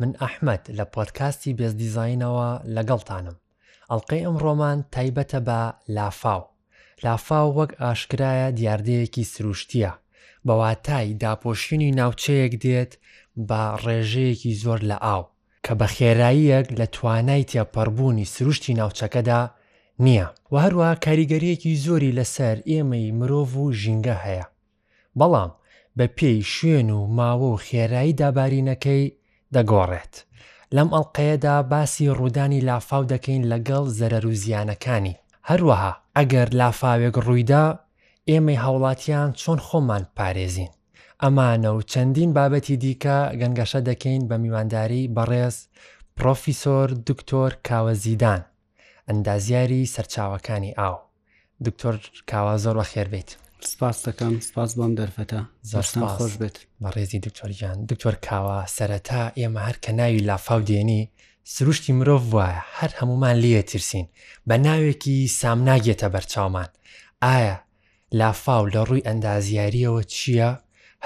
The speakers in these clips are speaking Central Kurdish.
من ئەحمەد لە پۆدکاستی بێز دیزاینەوە لەگەڵتانم ئەڵلقەی ئەمڕۆمان تایبەتە بە لافاو لافاو وەک ئاشکرایە دیاردەیەکی سروشتیە بەواتای داپۆشینی ناوچەیەک دێت بە ڕێژەیەکی زۆر لە ئاو کە بە خێراییەک لە توانای تێپەڕبوونی سروشتی ناوچەکەدا نییە و هەروە کاریگەریەکی زۆری لەسەر ئێمەی مرۆڤ و ژینگە هەیە. بەڵام بە پێی شوێن و ماوە و خێرایی دابارینەکەی دەگۆڕێت. لەم ئەڵقەیەدا باسی ڕوودانی لافاو دەکەین لەگەڵ زەرەر و زیانەکانی. هەروەها ئەگەر لافاوێک ڕوویدا ئێمەی هاوڵاتیان چۆن خۆمان بپارێزین؟ ئەمانە و چەندین بابەتی دیکە گەنگەشە دەکەین بە میوانداری بەڕێز پڕۆفیسۆر دکتۆر کاوە زیدان. ئەندازیاری سەرچاوەکانی ئاو. دکتۆر کاوە زۆر بەخێر بێیت. سپاس دەکەم سپاس بۆم دەرفەتە زۆرستان خۆش بێت بەڕێزی دکتۆرگیان دکتۆر کاوە سەرەتا ئێمە هەر کە ناوی لافاو دێنی سروشتی مرۆڤ وایە هەر هەمومان لێ ترسین بە ناوێکی سامناگێتە بەرچاومان ئایا لافاو لە ڕووی ئەندازیارییەوە چییە،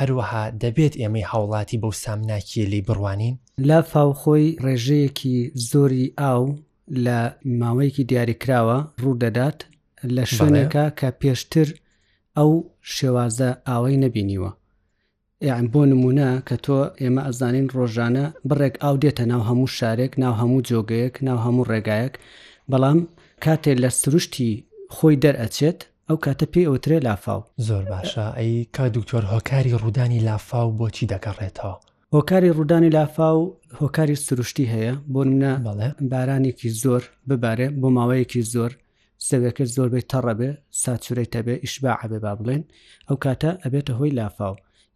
هەروەها دەبێت ئێمەی هاوڵاتی بەو سامناکییە لێی بڕوانین؟ لافاو خۆی ڕێژەیەکی زۆری ئاو لە ماوەیەکی دیاریکراوە ڕوو دەدات لە شوێنێکا کە پێشتر ئەو شێوازە ئاوەی نەبینیوە، یان بۆ نموونە کە تۆ ئێمە ئەزانین ڕۆژانە بڕێک ئاو دێتە ناو هەموو شارێک ناو هەموو جۆگەیەک ناو هەموو ڕێگایەک بەڵام کاتێ لە سروشتی خۆی دەرئەچێت ئەو کاتە پێی ئەوترێ لافاو. زۆر باشە ئەی کاک دکتۆر هۆکاری ڕوودانی لافاو بۆ چی دەگەڕێتەوە؟ هۆکاری ڕوودانی لافاو هۆکاری سروشتی هەیە بۆ نمونە بارانێکی زۆر ببارێ بۆ ماوەیەکی زۆر زەویەکە زۆر بێ تەڕە بێ ساتورەی تەبێ ئیشباع بێ با بڵێن ئەو کاتە ئەبێتە هۆی لافاو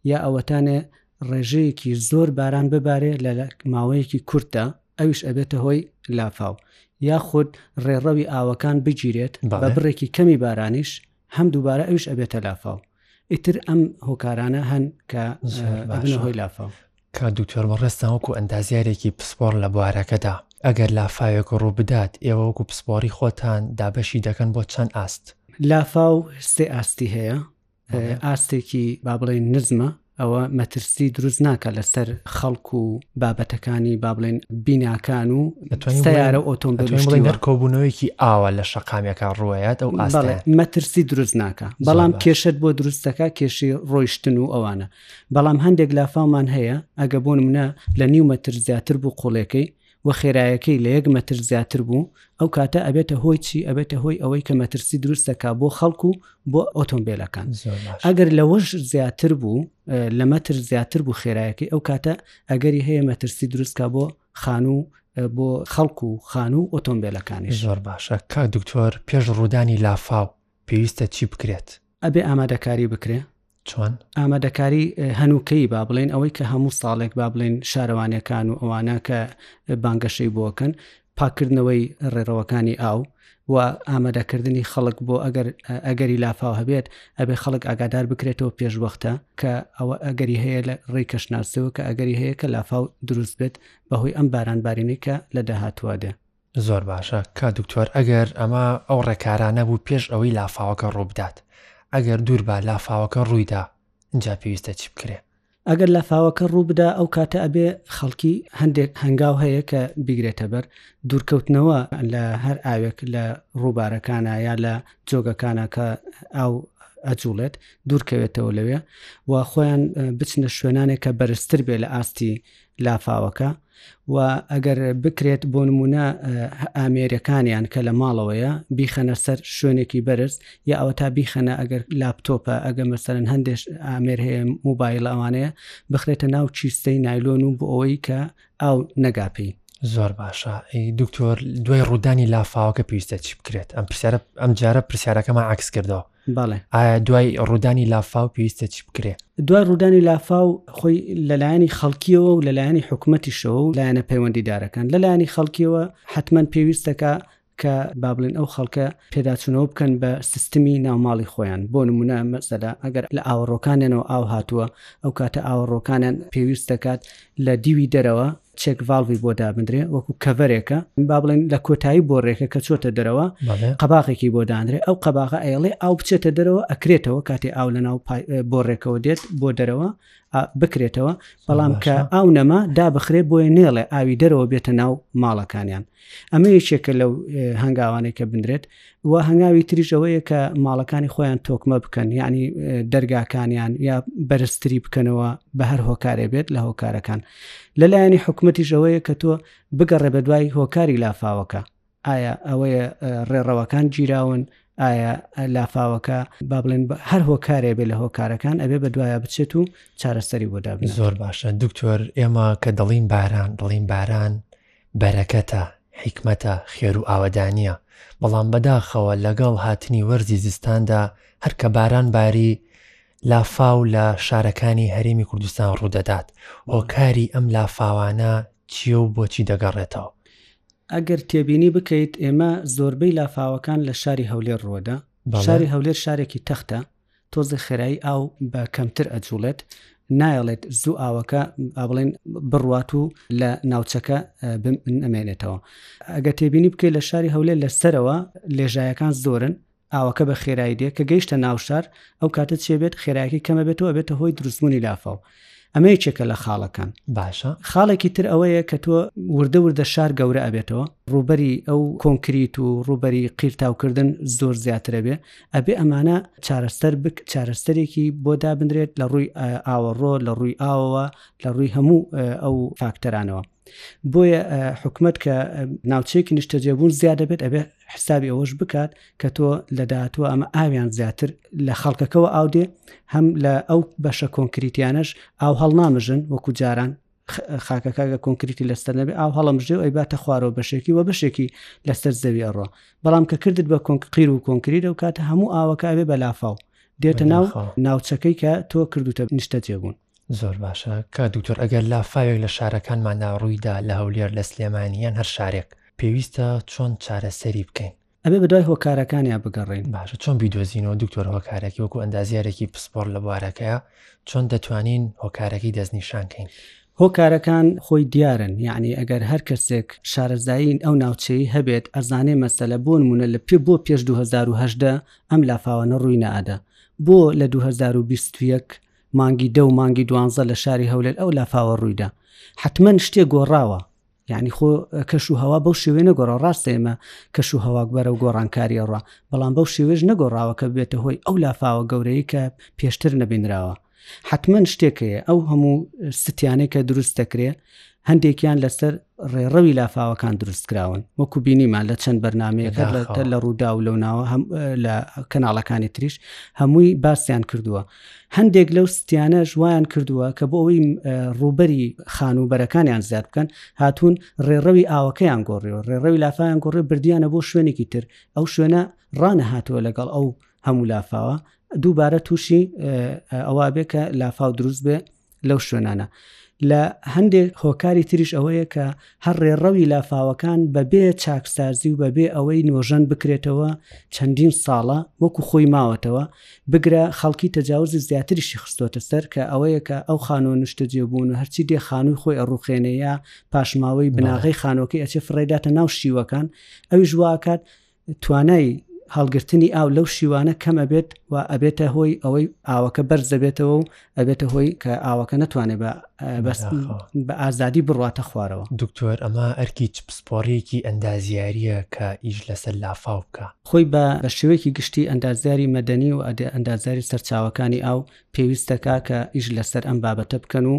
یا ئەوەتانێ ڕێژەیەکی زۆر باران ببارێ لە ماوەیەکی کورتدا ئەوش ئەبێتە هۆی لافاو یاخود ڕێڕەوی ئاوەکان بگیرێت بە بڕێکی کەمی بارانیش هەم دووبارە ئەوش ئەبێتە لافاو ئیتر ئەم هۆکارانە هەن کە هۆی لافاو کاک دکتۆر بەڕێزتان وەکو ئەندازیارێکی پسپۆڕ لە بوارەکەدا ئەگەر لافاوێک ڕووبدات ئێوە وەکو پسپۆڕی خۆتان دابەشی دەکەن بۆ چەند ئاست؟ لافاو سێ ئاستی هەیە ئاستێکی با بڵێن نزمە ئەوە مەترسی دروست ناکە لەسەر خەڵک و بابەتەکانی با بڵێن بیناکان و سیارە ئۆتۆمبیل کۆبوونەوەیکی ئاوە لە شەقامەکە ڕوایەت ئەو مەترسی دروست ناکە بەڵام کێشت بۆ دروستەکە کێشی ڕۆیشتن و ئەوانە بەڵام هەندێک لافاومان هەیە ئەگە بۆ نمونە لە نیو مەتر زیاتر بوو قۆڵەکەی و خێرایەکەی لە یەک مەتر زیاتر بوو ئەو کاتە ئەبێتە هۆی چی ئەبێتە هۆی ئەوەی کە مەترسی دروستەکە بۆ خەڵکو و بۆ ئۆتۆمبیلەکان ئەگەر لەوەش زیاتر بوو لە مەتر زیاتر بوو خێرایەکەی ئەو کاتە ئەگەری هەیە مەترسی دروستکە بۆ خانوو بۆ خەڵکو و خانوو ئۆتۆمبیلەکانی زۆر باشە کا دکتۆر پێش ڕوودانی لافاو پێویستە چی بکرێت؟ ئەبێ ئامادەکاری بکرێ. چۆن؟ ئامادەکاری هەنووکەی با بڵێن ئەوەی کە هەموو ساڵێک با بڵێن شارەوانەکان و ئەوانە کە بانگەشەی بۆکەن پاکردنەوەی ڕێڕەوەکانی ئاو و ئامادەکردنی خەڵک بۆ ئەگەر ئەگەری لافاو هەبێت ئەبێ خەڵک ئاگادار بکرێتەوە پێشوەختە کە ئەوە ئەگەری هەیە لە ڕێی کەشناسەوە کە ئەگەری هەیە کە لافاو دروست بێت بەهۆی ئەم باران بارینەی کە لە داهاتوە دێ زۆر باشە کاک دکتۆر ئەگەر ئەمە ئەو ڕێکارانە بوو پێش ئەوەی لافاوەکە ڕووبدات ئەگەر دوور با لافاوەکە ڕوویدا جا پێویستە چی بکرێ ئەگەر لافاوەکە ڕوو بدا ئەو کاتە ئەبێ خەڵکی هەندێک هەنگاو هەیە کە بیگرێتە بەر دوورکەوتنەوە لە هەر ئاوێک لە ڕووبارەکانە یا لە جۆگەکانە کە ئاو ئەجوڵێت دوورکەوێتەوە لەوێ و خۆیان بچنە شوێنانێک کە بەرزتر بێ لە ئاستی لافاوەکە و ئەگەر بکرێت بۆ نمونە ئامێرەکانیان کە لە ماڵەوەیە بیخەنە سەر شوێنێکی بەرز یا ئەوە تا بیخەنە ئەگەر لاپتۆپە ئەگە مەسەرەن هەندێش ئامێر هەیە موبایل ئەوانەیە بخرێتە ناو چیستەی نایلۆن و بۆ ئەوەی کە ئاو نەگاپی زۆر باشە دکتۆر دوای ڕوودانی لافاوەکە پێویستە چی بکرێت ئەم پرسیارە ئەم جارە پرسیارەکەمە عکس کردەوە بەڵێ. ئایا دوای ڕوودانی لافاو پێویستە چی بکرێ؟ دوای ڕوودانی لافاو خۆی لە لایەنی خەڵکیەوە و لە لایەنی حکوومەتیشەوە و لایەنە پەیوەندیدارەکان لە لایەنی خەڵکیەوە حتمما پێویستەکە کە با بڵێن ئەو خەڵکە پێداچوونەوە بکەن بە سیستمی ناوماڵی خۆیان بۆ نمونە مەسەدا ئەگەر لە ئاوەڕۆکانیانەوە ئاو هاتووە ئەو کاتە ئاوەڕۆکانیان پێویست دەکات لە دیوی دەرەوە چێک ڤالڤی بۆ دابدرێ وەکو کەڤەرێکە با بڵێن لە کۆتایی بۆڕێکە کە چۆتە دەرەوە قەباقێکی بۆ دانرێ ئەو قەباغە ئەیڵێ ئاو بچێتە دەرەوە ئەکرێتەوە کاتێ ئاو لە ناو بۆڕێکەوە دێت بۆ دەرەوە بکرێتەوە بەڵام کە ئاو نەما دابخرێ بۆیە نێڵێ ئاوی دەرەوە بێتە ناو ماڵەکانیان ئەمە یەکێکە لەو هەنگاوانێکە بندرێت و هەنگاوی تریش ئەوەیە کە ماڵەکانی خۆیان تۆکمە بکەن یعنی دەرگاکانیان یا بەرزتری بکەنەوە بە هەر هۆکارێ بێت لە هۆکارەکان لەلایەنی حکوومەتیش ئەوەیە کە تۆ بگەڕێ بە دوای هۆکاری لافاوەکە ئایا ئەوەیە ڕێڕەوەکان گیراون ئایا لافاوەکە با بڵێن هەر هۆکارێ بێ لە هۆکارەکان ئەبێ بە دوایە بچێت و چارەسەری بۆدا زۆر باشە دکتۆر ئێمە کە دەڵین باران دڵین باران بەرەکەتە، حیکمەتە، خێرو ئاوەدانیە، بەڵام بەداخەوە لەگەڵ هاتنی وەرزی زستاندا هەر کە باران باری لافاو لە شارەکانی هەرێمی کوردستان ڕوودەدات، هۆکاری ئەم لافاوانە چیە و بۆچی دەگەڕێتەوە؟ ئەگەر تێبینی بکەیت ئێمە زۆربەی لافاوەکان لە شاری هەولێر ڕووەدا، شاری هەولێر شارێکی تەختە، تۆزێ خێرایی ئاو بە کەمتر ئەجوڵێت نایەڵێت زوو ئاوەکە ئابڵێن بڕوات و لە ناوچەکە ئەمێنێتەوە ئەگە تێبینی بکەیت لە شاری هەولێر لە سەرەوە لێژایەکان زۆرن ئاوەکە بە خێرایی دێ کە گەیشتە ناوشار ئەو کاتە چێبێت خێراکی کەمە بێتەوە بێتە هۆی دروستبوونی لافاو ئەمە یەکێکە لە خاڵەکان باشە خاڵێکی تر ئەوەیە کە تۆ وردە وردە شار گەورە ئەبێتەوە ڕوبەری ئەو کۆنکریت و ڕوبەری قیرتاوکردن زۆر زیاترە بێ ئەبێ ئەمانە چارەستەر بک چارەستەرێکی بۆ دابدرێت لە ڕووی ئاوەڕۆ لە ڕووی ئاوەوە لە ڕووی هەموو ئەو فاکتەرانەوە بۆیە حکومت کە ناوچەیەکی نیشتەجێبوون زیاد دەبێت ئەبێ حسابی ئەوەش بکات کە تۆ لە داهاتوە ئەمە ئاویان زیاتر لە خەڵکەکەەوە ئاودێ هەم لە ئەو بەشە کۆنکریتیانەش ئاو هەڵنامژن وەکو جاران خاکەکەگە کۆنکریتی لەسەر نەبێ ئاو هەڵمژێ و ئەیباتە خوارەوە بەشێکی و بەشێکی لەسەر زەوی ئەڕۆ بەڵام کە کردت بە کۆنکقیر و کۆنکریت و کاتە هەموو ئاوەکە ئەوێ بەلافاو دێتە ناو ناوچەکەی کە تۆ کردوتە نیشتە جێبوون زۆر باشە کا دوکتۆر ئەگەر لافاوێک لە شارەکانماندا ڕوویدا لە هەولێر لە سلێمانی یان هەر شارێک پێویستە چۆن چارەسەری بکەین ئەبێ بەدوای هۆکارەکانیان بگەڕین باشە چۆن بیدۆزینەوە دکتۆر هۆکارێکی وەکو ئەندازیارێکی پسپۆر لە بوارەکەیە چۆن دەتوانین هۆکارەکەی دەستنیشانکەین هۆکارەکان خۆی دیارن یعنی ئەگەر هەر کەسێک شارەزایین ئەو ناوچەی هەبێت ئەرزانێ مەسەلە بۆن مونە لە پێ بۆ پێش 2010 ئەم لافاوانە ڕووی نەئەدا بۆ لە 2021 مانگی دە و مانگی دوانزە لە شاری هەولێر ئەو لافاوە ڕوویدا حتمما شتێک گۆڕاوە یعنی خۆ کەش و هەوا بەو شێوێ نەگۆڕە ڕاستە ئێمە کەش و هەواک بەرە و گۆڕانکاری ئەوڕ بەڵام بەو شێوێش نەگۆڕاوە کە بێتە هۆی ئەو لافاوە گەورەی کە پێشتر نەبینراوە حتمما شتێکەیە ئەو هەموو ستیانەی کە دروست دەکرێ هەندێکیان لەسەر ڕێڕەوی لافاوەکان دروست کراون وەکو بینیمان لە چەند بەرنمەیەەکە لە ڕوودا و لەوناوە لە کەناڵەکانی تریش هەمووی باسیان کردووە هەندێک لەو ستیانە ژوایان کردووە کە بۆ ئەوی ڕووبەری خانووبەرەکانیان زیاد بکەن هاتوون ڕێڕەوی ئاوەکەیان گۆڕیەوە ڕێڕەوی لافایان گۆڕێ بردیانە بۆ شوێنێکی تر ئەو شوێنە ڕانە هاتووە لەگەڵ ئەو هەموو لافاوە دووبارە تووشی ئەوە بێ کە لافااو دروست بێ لەو شوێنانە لە هەندێک هۆکاری تریش ئەوەیە کە هەر ڕێڕەوی لافاوەکان بەبێ چاکسازی و بەبێ ئەوەی نۆژەن بکرێتەوە چەندین ساڵە وەکو خۆی ماوەتەوە بگرە خەڵکی تەجاوزی زیاتریشی خستۆتە سەر کە ئەوەیە کە ئەو خانۆ نیشتەجێ بوون و هەرچی دێ خانووی خۆی ئەڕوخێنەیە پاشماوەی بناغی خانۆکەی ئەچێ فڕێداتە ناو شیوەکان ئەویش واکات توانای هەڵگرتنی ئاو لەو شیوانە کەمە بێت و ئەبێتە هۆی ئەوەی ئاوەکە بەرز دەبێتەوە و ئەبێتە هۆی کە ئاوەکە نتوانێت بە بەس بە ئازادی بڕاتە خوارەوە دکتۆر ئەمە ئەرکی چ پسپۆڕێکی ئەندازیاریە کە ئیش لەسەر لافاو بکە خۆی بە بە شێوەیەکی گشتی ئەندازیاری مەدەنی و ئەندازاری سەرچاوەکانی ئاو پێویستەکە کە ئیش لەسەر ئەم بابەتە بکەن و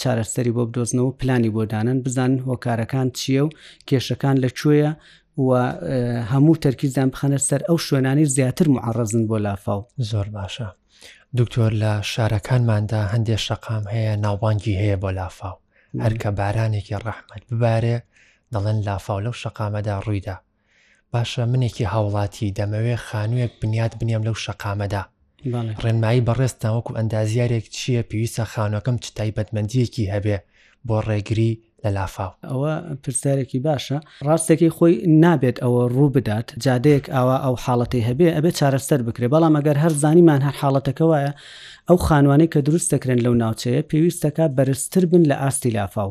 چارەسەری بۆ بدۆزنەوە و پلانی بۆ دانن، بزانن هۆکارەکان چییە و کێشەکان لە کوێیە و هەموو تەرکیزیان بخەنە سەر ئەو شوێنانی زیاتر معەڕەزن بۆ لافاو. زۆر باشە. دکتۆر لە شارەکانماندا هەندێ شەقام هەیە ناوبانگی هەیە بۆ لافاو. هەرکە بارانێکی ڕەحمەت ببارێ دەڵێن لافاو لەو شەقامەدا ڕوویدا. باشە منێکی هاوڵاتی دەمەوێ خانوویەک بنیات بنیام لەو شەقامەدا ڕێنمایی بەڕێستان وەکو ئەندازیارێک چییە پێویستە خانوەکەم چ تایبەتمەندیەکی هەبێ بۆ ڕێگری لە لافاو ئەوە پرسیارێکی باشە ڕاستەکەی خۆی نابێت ئەوە ڕوو بدات جادەیەک ئاوا ئەو حاڵەتی هەبێ ئەبێت چارەسەر بکرێ بەڵام ئەگەر هەر زانیمان هەر حاڵەتەکە وایە ئەو خانوانەی کە دروست دەکرێن لەو ناوچەیە پێویستەکە بەرزتر بن لە ئاستی لافاو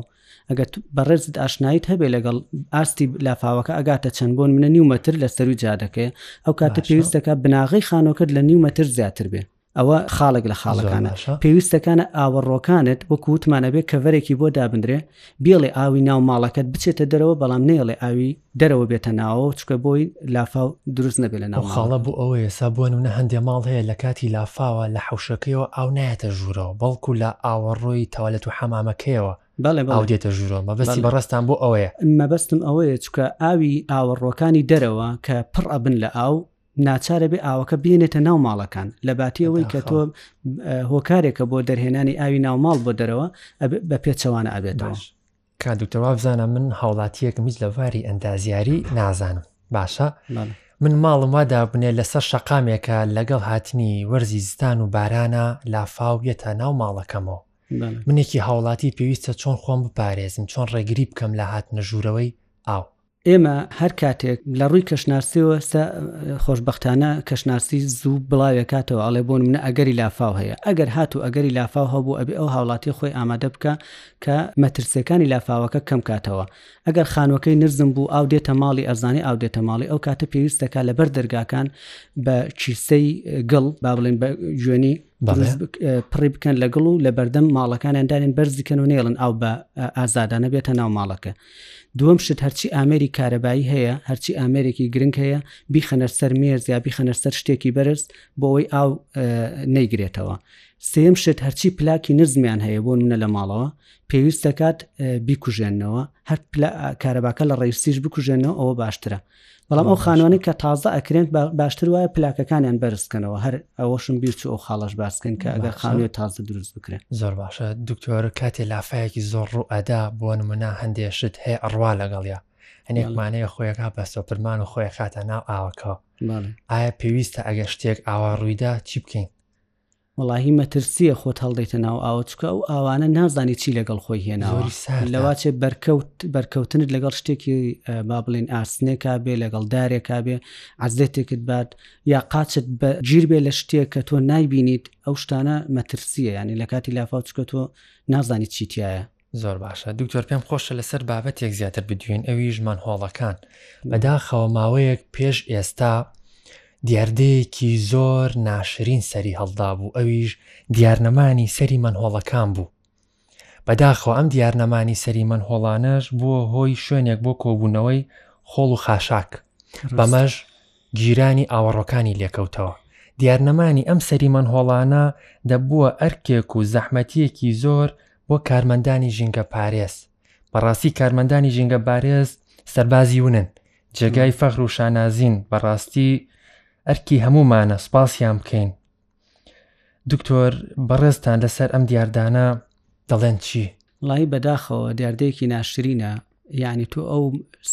ئەگەر بەڕێزت ئاشنایت هەبێ لەگەڵ ئاستی لافاوەکە ئەگاتە چەند بۆن منە نیو مەتر لە سەروی جادەکەی ئەو کاتە پێویستەکە بناغی خانۆکرد لە نیو مەتر زیاتر بێ ئەوە خاڵێک لە خاڵەکانە پێویستەکانە ئاوەڕۆکانت وەکو وتمانە بێ کەڤەرێکی بۆ دابدرێ بێڵێ ئاوی ناو ماڵەکەت بچێتە دەرەوە بەڵام نێڵێ ئاوی دەرەوە بێتە ناوەوە چکە بۆی لافاو دروست نەبێت لە ناو خاڵە بۆ ئەوە ێسا بۆ نمونە هەندێ ماڵ هەیە لە کاتی لافاوە لە حوشەکەیەوە ئاو نایەتە ژوورەوە بەڵکو لە ئاوەڕۆی تەوالێت و حەمامەکەیەوە ئاو دێتە ژوورەوە مەبەستی بەڕستان بۆ ئەوەیە مەبەستم ئەوەیە چکە ئاوی ئاوەڕۆکانی دەرەوە کە پڕ ئەبن لە ئاو ناچارە بێ ئاوەکە بێنێتە ناو ماڵەکان لە باتیەوەی کە تۆ هۆکارێکە بۆ دەرهێنانی ئاوی ناوماڵ بۆ دەرەوە بە پێچەوانە ئەبێتەوە. کاک دکتۆر وابزانە من هاوڵاتیەکم هیچ لە باری ئەندازیاری نازانم باشە من ماڵم وادا بنێ لەسەر شەقامێکە لەگەڵ هاتنی وەرزی زستان و بارانە لافاو یەتە ناو ماڵەکەمەوە منێکی هاوڵاتی پێویستە چۆن خۆم بپارێزم چۆن ڕێگری بکەم لە هاتنە ژوورەوەی ئاو ئێمە هەر کاتێک لە ڕووی کەشناسیەوە سە خۆشببختانە کەشناسی زوو بڵاوێکاتەوە ئەڵێ بۆن منە ئەگەری لافاو هەیە ئەگەر هات و ئەگەری لافاو هەبوو ئەبێ ئەو هاوڵاتی خۆی ئامادە بکە کە مەترسیەکانی لافاوەکە کەم کاتەوە ئەگەر خانوەکەی نرزم بوو ئاو دێتە ماڵی ئەزانی ئاو دێتە ماڵی ئەو کاتە پێویستەکە لەبەر دەرگاکان بە کیسەی گڵ با بڵێن بە جوێنی پڕی بکەن لەگەڵ و لە بەردەم ماڵەکانیان دارێن بەرزیکەن و نێڵن ئەو بە ئازادانە بێتە ناو ماڵەکە دووەم شت هەرچی ئامێری کارەبایی هەیە هەرچی ئامێرێکی گرنگ هەیە بیخەنەر سەر مێرز یا بیخەنەر سەر شتێکی بەرز بۆ ئەوەی ئاو نەیگرێتەوە سێم شت هەرچی پلاکی نزمیان هەیە بۆ منە لە ماڵەوە پێویست دەکات بیکوژێنەوە هەر کارەباکە لە ڕێسیش بکوژێنەوە ئەوە باشترە بەڵام ئەو خانوانەی کە تازە ئەکرێن باشتر وایە پلاکەکانیان بەرزکەنەوە هەر ئەوەشم بیرچ ئەو خاڵش باسکەن کە ئەگەر خانوێ تازە دروست بکرێن زۆر باشە دکتۆر کاتێ لافایەکی زۆر ڕوو ئەدا بۆ نمونە هەندێشت هەیە ئەڕوا لەگەڵە هەنێکمانەیە خۆیەکە بە سۆپرمان و خۆی خاتە ناو ئاوەکەەوە ئایا پێویستە ئەگە شتێک ئاوا ڕوویدا چی بکەین وەڵاهی مەترسیە خۆت هەڵدەیتە ناو ئاوە چکە ئەو ئاوانە نازانی چی لەگەڵ خۆی هێناوە لەواچێ بەرکەوت بەرکەوتنت لەگەڵ شتێکی با بڵین ئاسنێکا بێ لەگەڵ دارێکا بێ عزێتێکت بات یا قاچت بە گیر بێ لە شتێک کە تۆ نایبینیت ئەو شتانە مەترسیە ینی لە کاتی لافاو چکە تۆ نازانی چیتیایە زۆر باشە دکتۆر پێم خۆشە لەسەر بابەتێک زیاتر بدوێن ئەوی ژمان هۆڵەکان بەداخەوە ماوەیەک پێش ئێستا دیاردەیەکی زۆر ناشرین سەری هەڵدا بوو ئەویش دیارنەمانی سەری منهۆڵەکان بوو بەداخۆ ئەم دیارنەمانی سەری منهۆڵانەش بووە هۆی شوێنێک بۆ کۆبوونەوەی خۆڵ و خاشاک بەمەش گیرانی ئاوەڕۆکانی لێکەوتەوە. دیارنەمانی ئەم سەری مەنهۆڵانە دەبووە ئەرکێک و زەحمەتییەکی زۆر بۆ کارمەندانی ژینگەپارێز. بەڕاستی کارمەندانی ژینگەبارێز سەربازی ونن، جێگای فەخر و شانازین، بەڕاستی ئەرکی هەموومانە سوپاسیان بکەین. دکتۆر بەڕێزتان لەسەر ئەم دیاردانە دەڵێن چی؟ لای بەداخەوە دیاردەیەکی ناشرینە یعنی تۆ ئەو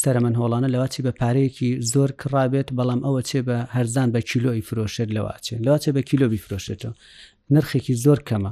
سەرمەن هۆڵانە لەواچی بە پارەیەکی زۆر کڕابێت بەڵام ئەوە چێ بە هەرزان بە کیلۆی فرۆشێت لەواچێت لەواچێ بە کیلۆبی فرۆشێتەوە نرخێکی زۆر کەمە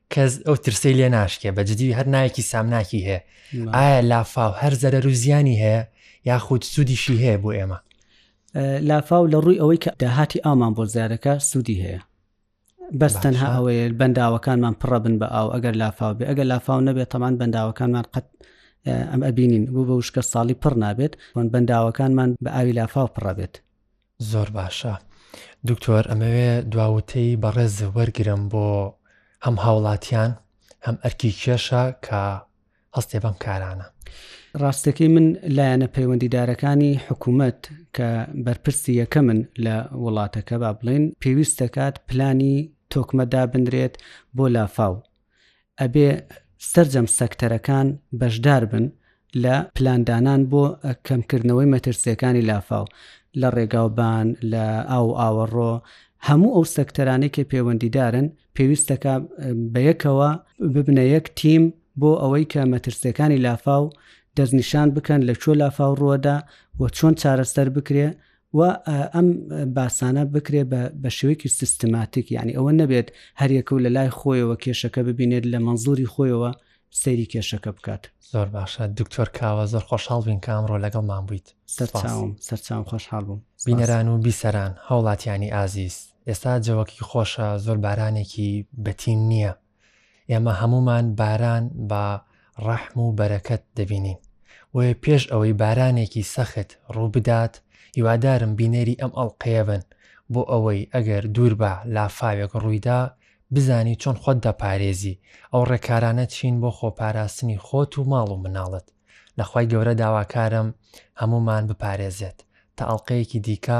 کەس ئەو ترسی لێ ناشکێ بە جددی هەر نایەکی سامناکی هەیە ئایا لافاو هەر زەرەر و زیانی هەیە یاخود سوودیشی هەیە بۆ ئێمە لافاو لە ڕووی ئەوەی کە داهاتی ئامان بۆ زیارەکە سوودی هەیە بەس تەنها ئەوەیە بەنداوەکانمان پڕە بن بە ئاو ئەگەر لافاو بێ ئەگەر لافاو نەبێت تەمان بەنداوەکانمان قەت ئەم ئەبینین بوو بە وشکە ساڵی پڕ نابێت بەنداوەکانمان بە ئاوی لافاو پڕە بێت زۆر باشە دکتۆر ئەمەوێ دواوتەی بەڕێز وەرگرم بۆ هەم هاوڵاتیان هەم ئەرکی کێشە کە هەستێ بەم کارانە ڕاستەکەی من لایەنە پەیوەندیدارەکانی حکوومەت کە بەرپرسی یەکە من لە وڵاتەکە با بڵێن پێویست دەکات پلانی تۆکمە دابنرێت بۆ لافاو ئەبێ سەرجەم سەکتەرەکان بەشدار بن لە پلاندانان بۆ کەمکردنەوەی مەترسیەکانی لافاو لە ڕێگاوبان لە ئاو ئاوەڕۆ هەموو ئەو سەکتەرانەی کە پەیوەندیدارن پێویستەکە بەیەکەوە ببنە یەک تیم بۆ ئەوەی کە مەترسیەکانی لافاو دەستنیشان بکەن لە چۆ لافاو ڕووەدا و چۆن چارەسەر بکرێ و ئەم باسانە بکرێ بە شێوەیەکی سیستماتیک یعنی ئەوە نەبێت هەریەکە و لە لای خۆیەوە کێشەکە ببینێت لە مەنزوری خۆیەوە سەیری کێشەکە بکات زۆر باشە دکتۆر کاوە زۆر خۆشحاڵ بین کامڕۆ لەگەڵ مان بوویت سەرچاوم سەرچاوم خۆشحاڵ بووم بینەران و بیسەران هاوڵاتیانی ئازیز ئێستا جەوەکی خۆشە زۆر بارانێکی بەتین نییە ئێمە هەمومان باران بە ڕەحم و بەرەکەت دەبینین وەیە پێش ئەوەی بارانێکی سەخت ڕووبدات هیوادارم بینەری ئەم ئەڵلقەیە بن بۆ ئەوەی ئەگەر دوور بە لافاوێک ڕوویدا بزانی چۆن خۆت دەپارێزی ئەو ڕێکارانە چین بۆ خۆپاراستنی خۆت و ماڵ و مناڵت لەخوای گەورە داواکارم هەمومان بپارێزێت تا ئەڵلقەیەکی دیکە